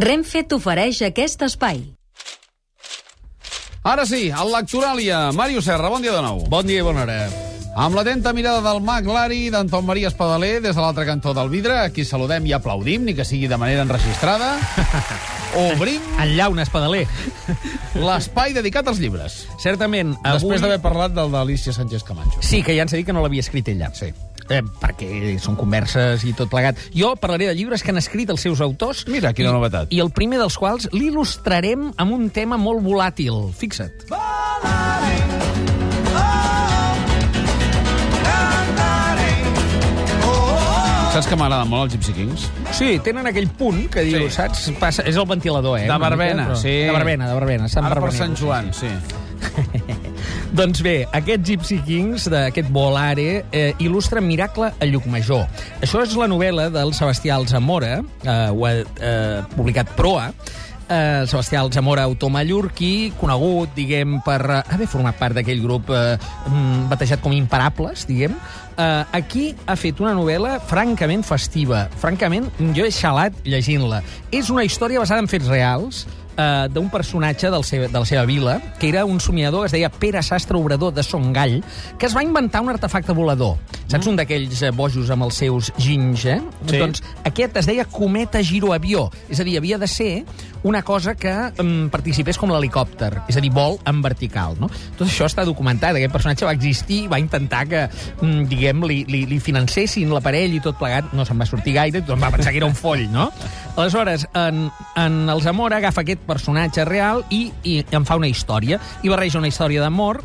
Renfe t'ofereix aquest espai. Ara sí, el Lectoràlia. Màrius Serra, bon dia de nou. Bon dia i bona hora. Amb l'atenta mirada del mag Lari, d'Anton Maria Espadaler, des de l'altre cantó del vidre, aquí saludem i aplaudim, ni que sigui de manera enregistrada. Obrim Enllà un espadaler. l'espai dedicat als llibres. Certament, avui... Després d'haver parlat del d'Alicia Sánchez Camacho. Sí, que ja ens ha dit que no l'havia escrit ella. Sí. Eh, perquè són converses i tot plegat. Jo parlaré de llibres que han escrit els seus autors. Mira, quina i, novetat. I el primer dels quals l'il·lustrarem amb un tema molt volàtil. Fixa't. Saps que m'agrada molt els Gypsy Kings? Sí, tenen aquell punt que diu, Sí. saps? Passa, és el ventilador, eh? De Barbena, mica, però- sí. De Barbena, de Barbena. Sant Ara per. Sant Joan, sí. Doncs bé, aquest Gypsy Kings, d'aquest Volare, eh, il·lustra Miracle a Llucmajor. Això és la novel·la del Sebastià Alzamora, eh, ho ha eh, publicat Proa, eh, Sebastià Alzamora, autor mallorquí, conegut, diguem, per eh, haver format part d'aquell grup eh, mm, batejat com Imparables, diguem. Eh, aquí ha fet una novel·la francament festiva. Francament, jo he xalat llegint-la. És una història basada en fets reals, eh, d'un personatge del seu, de la seva vila, que era un somiador que es deia Pere Sastre Obrador de Son Gall, que es va inventar un artefacte volador. Saps un d'aquells eh, bojos amb els seus ginys, eh? Sí. Doncs aquest es deia cometa giroavió. És a dir, havia de ser una cosa que um, participés com l'helicòpter, és a dir, vol en vertical. No? Tot això està documentat. Aquest personatge va existir, va intentar que, mm, diguem, li, li, li financessin l'aparell i tot plegat. No se'n va sortir gaire, tothom va pensar que era un foll, no? Aleshores, en, en el Zamora agafa aquest personatge real i, i en fa una història. I barreja una història d'amor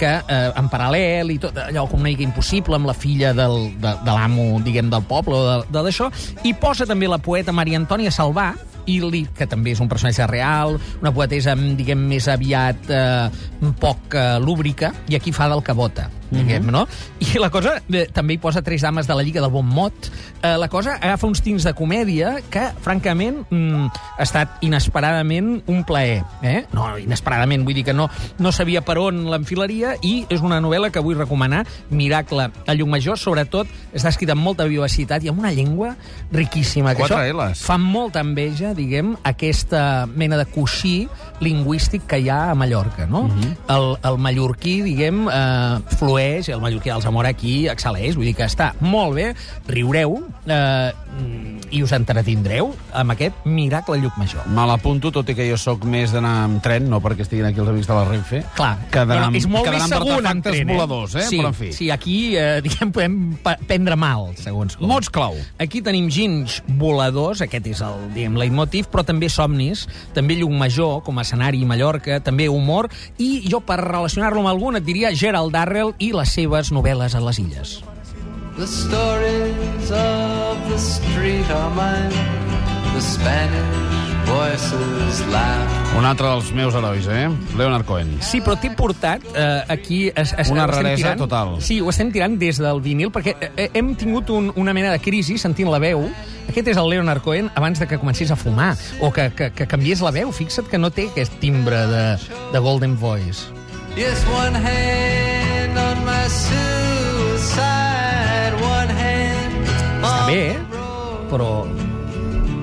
que eh, en paral·lel i tot allò com una mica impossible amb la filla del, de, de l'amo, diguem, del poble o de, d'això, i posa també la poeta Maria Antònia Salvà, i li, que també és un personatge real, una poetesa, diguem, més aviat eh, un poc eh, lúbrica, i aquí fa del que vota, diguem, no? I la cosa, eh, també hi posa tres dames de la Lliga del Bon Mot, eh, la cosa agafa uns tints de comèdia que, francament, mm, ha estat inesperadament un plaer, eh? No, inesperadament, vull dir que no, no sabia per on l'enfilaria, i és una novel·la que vull recomanar, Miracle a Llucmajor, sobretot, està escrita amb molta vivacitat i amb una llengua riquíssima. que Quatre això Ls. fa molta enveja, diguem, aquesta mena de coixí lingüístic que hi ha a Mallorca, no? el, el mallorquí, diguem, eh, flueix, el mallorquí del Zamora aquí excel·leix, vull dir que està molt bé, riureu eh, i us entretindreu amb aquest miracle a Llucmajor. Me l'apunto, tot i que jo sóc més d'anar amb tren, no perquè estiguin aquí els amics de la Renfe. Clar, que d'anar amb, és molt que més amb segur tren, eh? voladors, eh? Sí, Però, en fi. sí, aquí, eh, diguem, podem prendre mal, segons com. Mots clau. Aquí tenim ginys voladors, aquest és el, diguem, leitmotiv, però també somnis, també Llucmajor, com a escenari, Mallorca, també humor, i jo, per relacionar-lo amb algun, et diria Gerald Darrell i les seves novel·les a les illes. The stories of the street are mine. The Spanish voices laugh. Un altre dels meus herois, eh? Leonard Cohen. Sí, però t'he portat eh, aquí... Es, es, Una raresa tirant, total. Sí, ho estem tirant des del vinil, perquè eh, hem tingut un, una mena de crisi sentint la veu. Aquest és el Leonard Cohen abans de que comencés a fumar, o que, que, que canviés la veu. Fixa't que no té aquest timbre de, de Golden Voice. Yes, one hand on my suicide, bé, eh? Però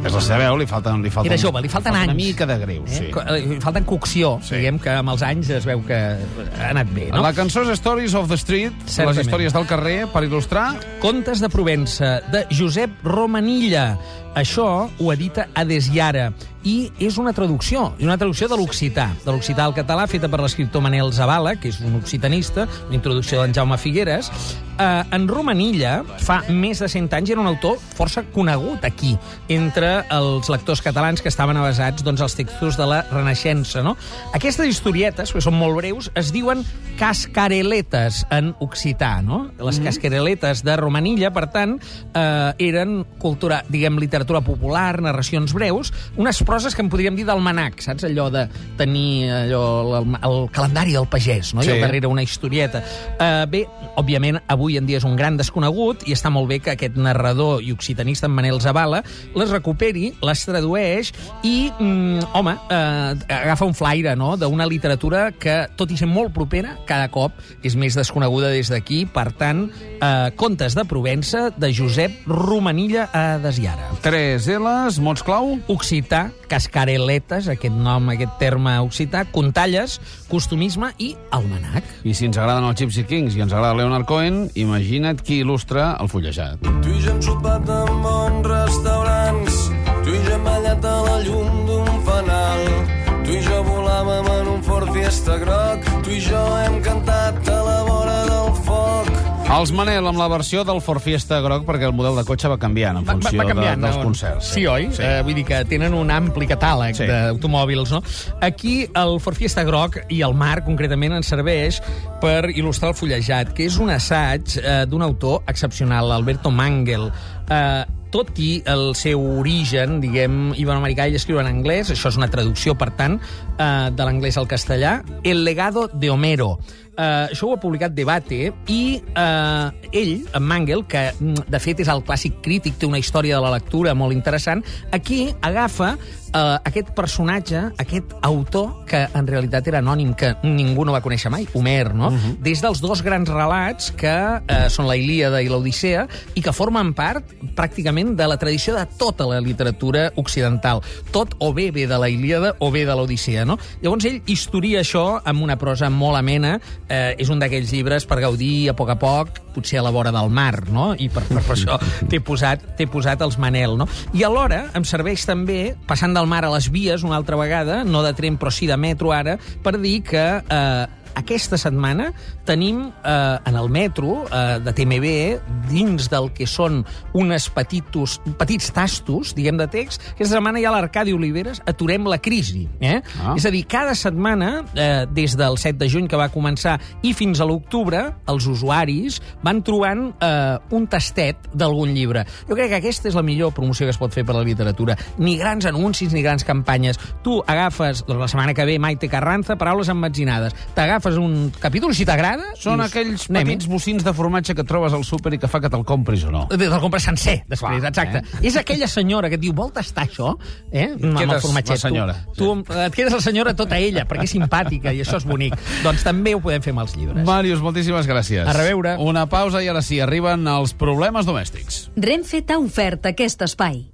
És la seva veu, li falten... Li falten era jove, li falten li falta anys. Una mica de greu, eh? sí. Eh, Li falten cocció, Sí. diguem que amb els anys es veu que ha anat bé, no? La cançó és Stories of the Street, Certament. les històries del carrer, per il·lustrar... Contes de Provença, de Josep Romanilla. Això ho edita Adesiara i és una traducció, és una traducció de l'occità, de l'occità al català, feta per l'escriptor Manel Zavala, que és un occitanista, una introducció d'en Jaume Figueres. Eh, en Romanilla, fa més de 100 anys, era un autor força conegut aquí, entre els lectors catalans que estaven avasats doncs, als textos de la Renaixença. No? Aquestes historietes, que són molt breus, es diuen cascareletes en occità. No? Les cascareletes de Romanilla, per tant, eh, eren cultura, diguem, literatura popular, narracions breus, unes proses que en podríem dir d'almanac, saps? Allò de tenir allò, el, el calendari del pagès, no? Sí. I al darrere una historieta. Uh, bé, òbviament, avui en dia és un gran desconegut i està molt bé que aquest narrador i occitanista, en Manel Zavala, les recuperi, les tradueix i, mm, home, uh, agafa un flaire, no?, d'una literatura que, tot i ser molt propera, cada cop és més desconeguda des d'aquí. Per tant, uh, Contes de Provença, de Josep Romanilla a Desiara. Tres L's, mots clau... Occità, cascareletes, aquest nom, aquest terme occità, contalles, costumisme i almanac. I si ens agraden els Gypsy Kings i ens agrada Leonard Cohen, imagina't qui il·lustra el fullejat. Tu i jo hem sopat en bons restaurants, tu i jo hem ballat a la llum d'un fanal, tu i jo volàvem en un Ford Fiesta groc, tu i jo hem cantat a Els Manel amb la versió del Ford Fiesta groc, perquè el model de cotxe va canviant en Va, funció va canviant, de, dels no? concerts. Sí, oi? Sí. Eh, vull dir que tenen un ampli catàleg Sí. d'automòbils, no? Aquí el Ford Fiesta groc i el Marc, concretament, ens serveix per il·lustrar el fullejat, que és un assaig eh, d'un autor excepcional, Alberto Mangel. Eh, tot i el seu origen, diguem, iberoamericà, ell escriu en anglès, això és una traducció, per tant, eh, de l'anglès al castellà, El legado de Homero. Uh, això ho ha publicat Debate i uh, ell, en Mangel, que mm, de fet és el clàssic crític, té una història de la lectura molt interessant, aquí agafa uh, aquest personatge, aquest autor, que en realitat era anònim, que ningú no va conèixer mai, Homer, no? Uh -huh. Des dels dos grans relats que uh, són la Ilíada i l'Odissea i que formen part pràcticament de la tradició de tota la literatura occidental. Tot o bé ve de la Ilíada o bé de l'Odissea, no? Llavors ell historia això amb una prosa molt amena, eh, és un d'aquells llibres per gaudir a poc a poc, potser a la vora del mar, no? I per, per, per això t'he posat, posat els Manel, no? I alhora em serveix també, passant del mar a les vies una altra vegada, no de tren però sí de metro ara, per dir que eh, aquesta setmana tenim eh, en el metro eh, de TMB, dins del que són unes petitos, petits tastos, diguem, de text, aquesta setmana hi ha l'Arcadi Oliveres, Aturem la crisi. Eh? Ah. És a dir, cada setmana, eh, des del 7 de juny que va començar i fins a l'octubre, els usuaris van trobant eh, un tastet d'algun llibre. Jo crec que aquesta és la millor promoció que es pot fer per la literatura. Ni grans anuncis ni grans campanyes. Tu agafes, la setmana que ve, Maite Carranza, paraules emmetzinades. T'agafes un capítol, si t'agrada... Són dius, aquells petits bocins de formatge que et trobes al súper i que fa que te'l compris o no. Te'l compres sencer, després, Clar, exacte. eh? És aquella senyora que et diu, vol tastar això? Eh? Amb el formatget. la senyora. Tu, tu et quedes la senyora tota ella, perquè és simpàtica i això és bonic. doncs també ho podem fer amb els llibres. Màrius, moltíssimes gràcies. A reveure. Una pausa i ara sí, arriben els problemes domèstics. Renfe t'ha ofert aquest espai.